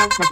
Thank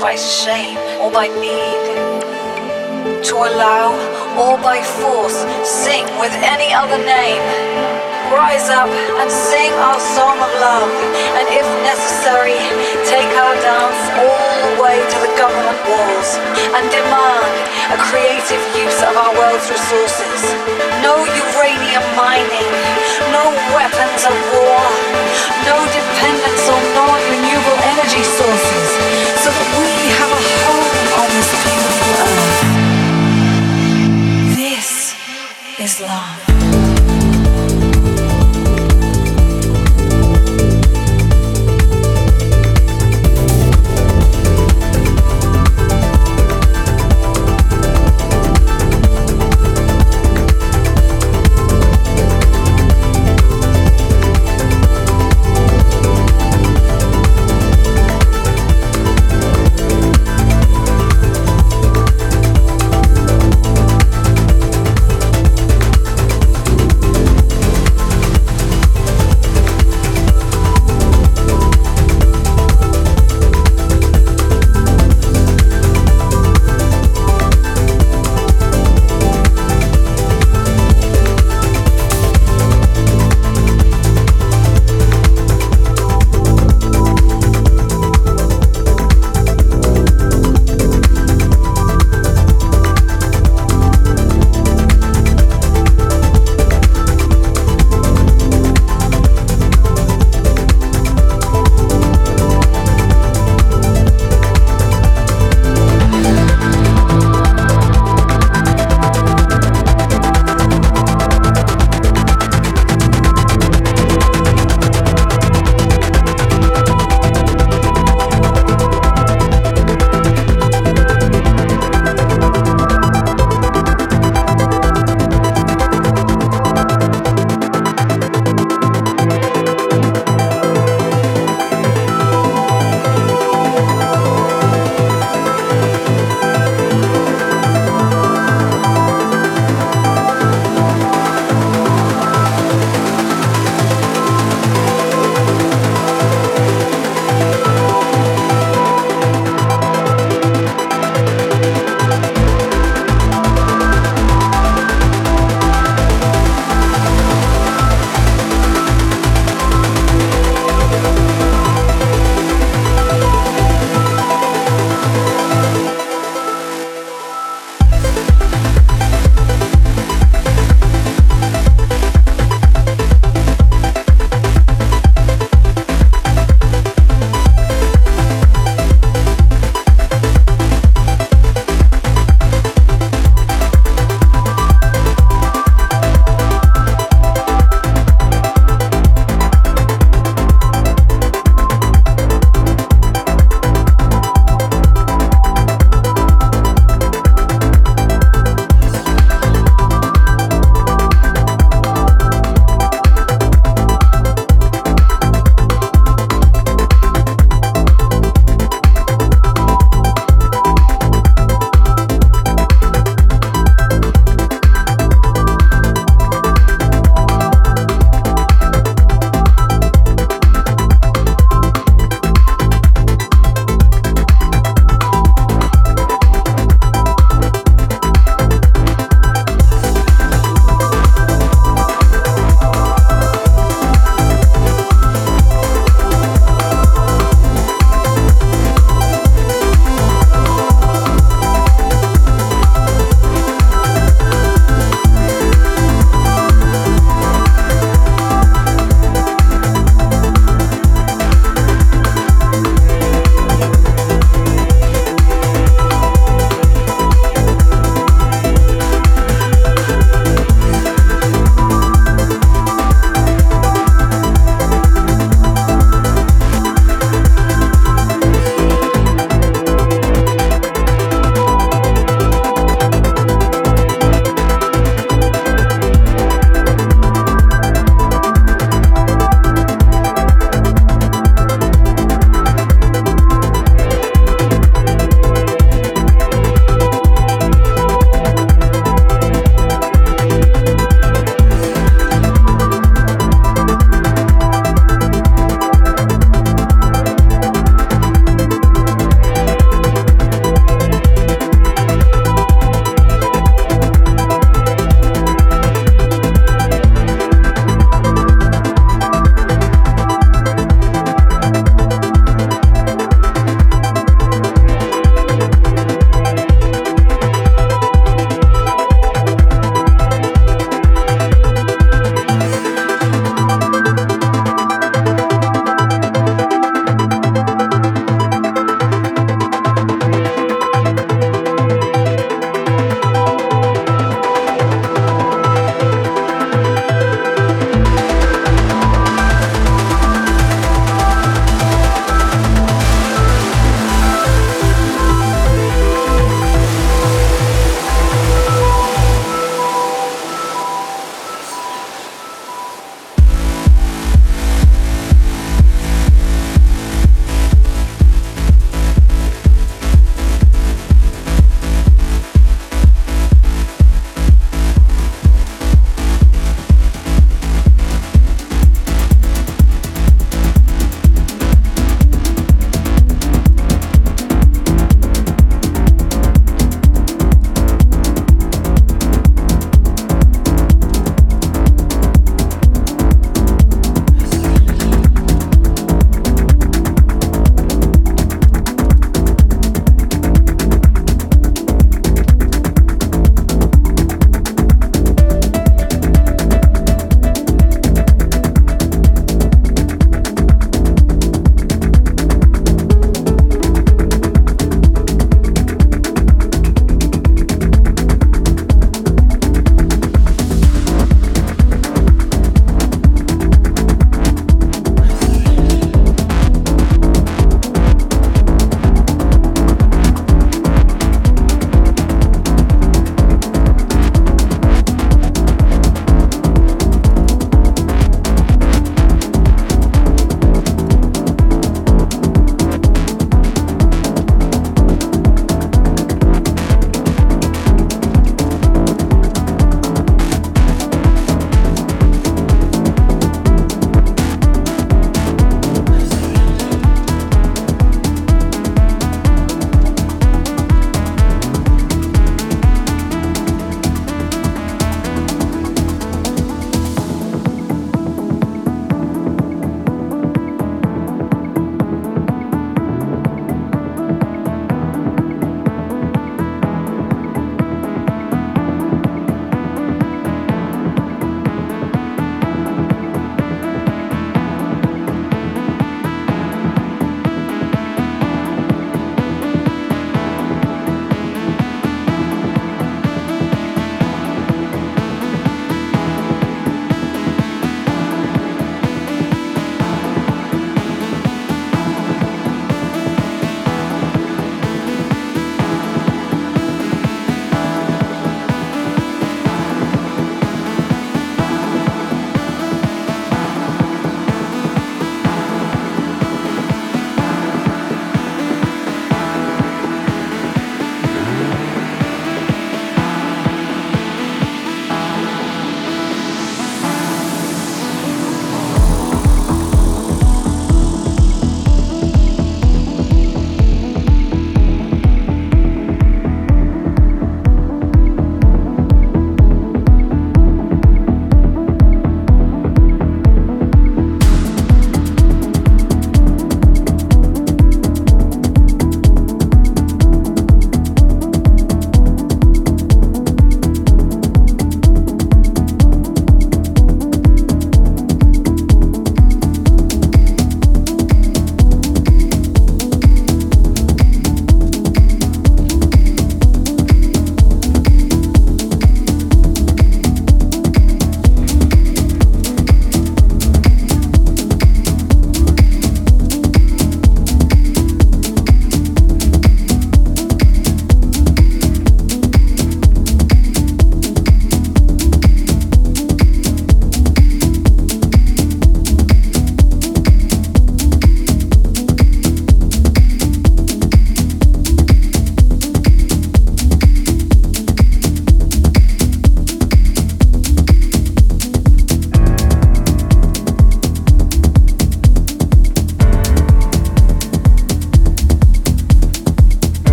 by shame or by need. To allow or by force, sing with any other name. Rise up and sing our song of love, and if necessary, take our dance all the way to the government walls and demand a creative use of our world's resources. No uranium mining, no weapons of war, no dependence on non renewable energy sources. long.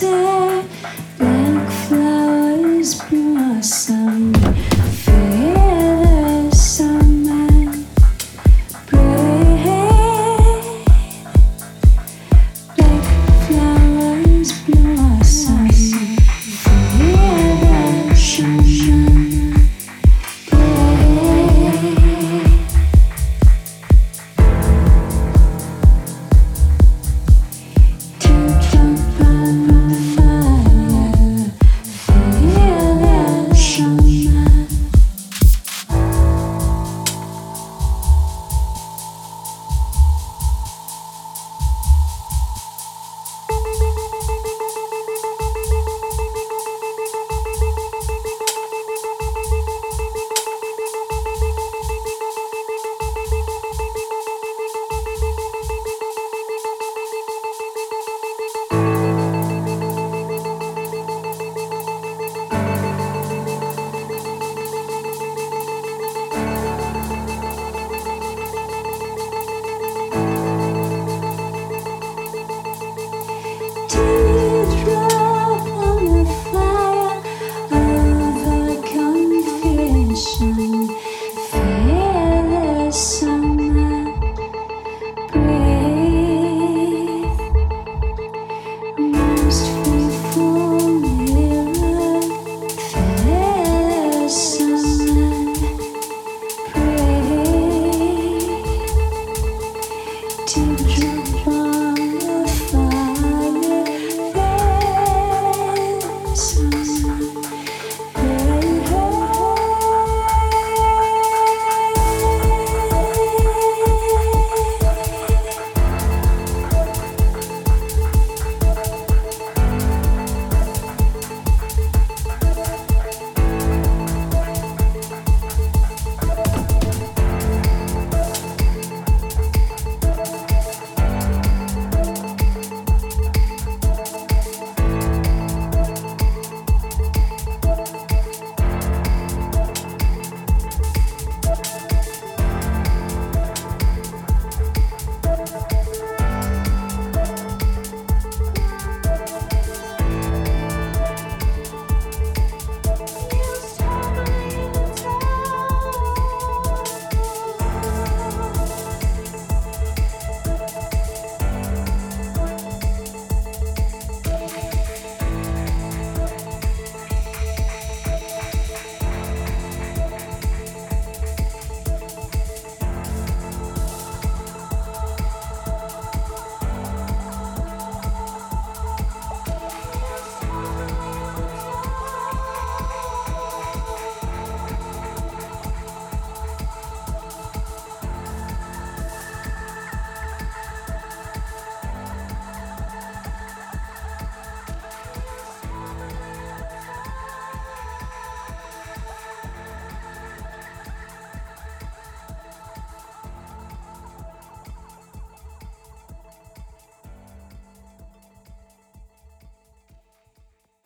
pretend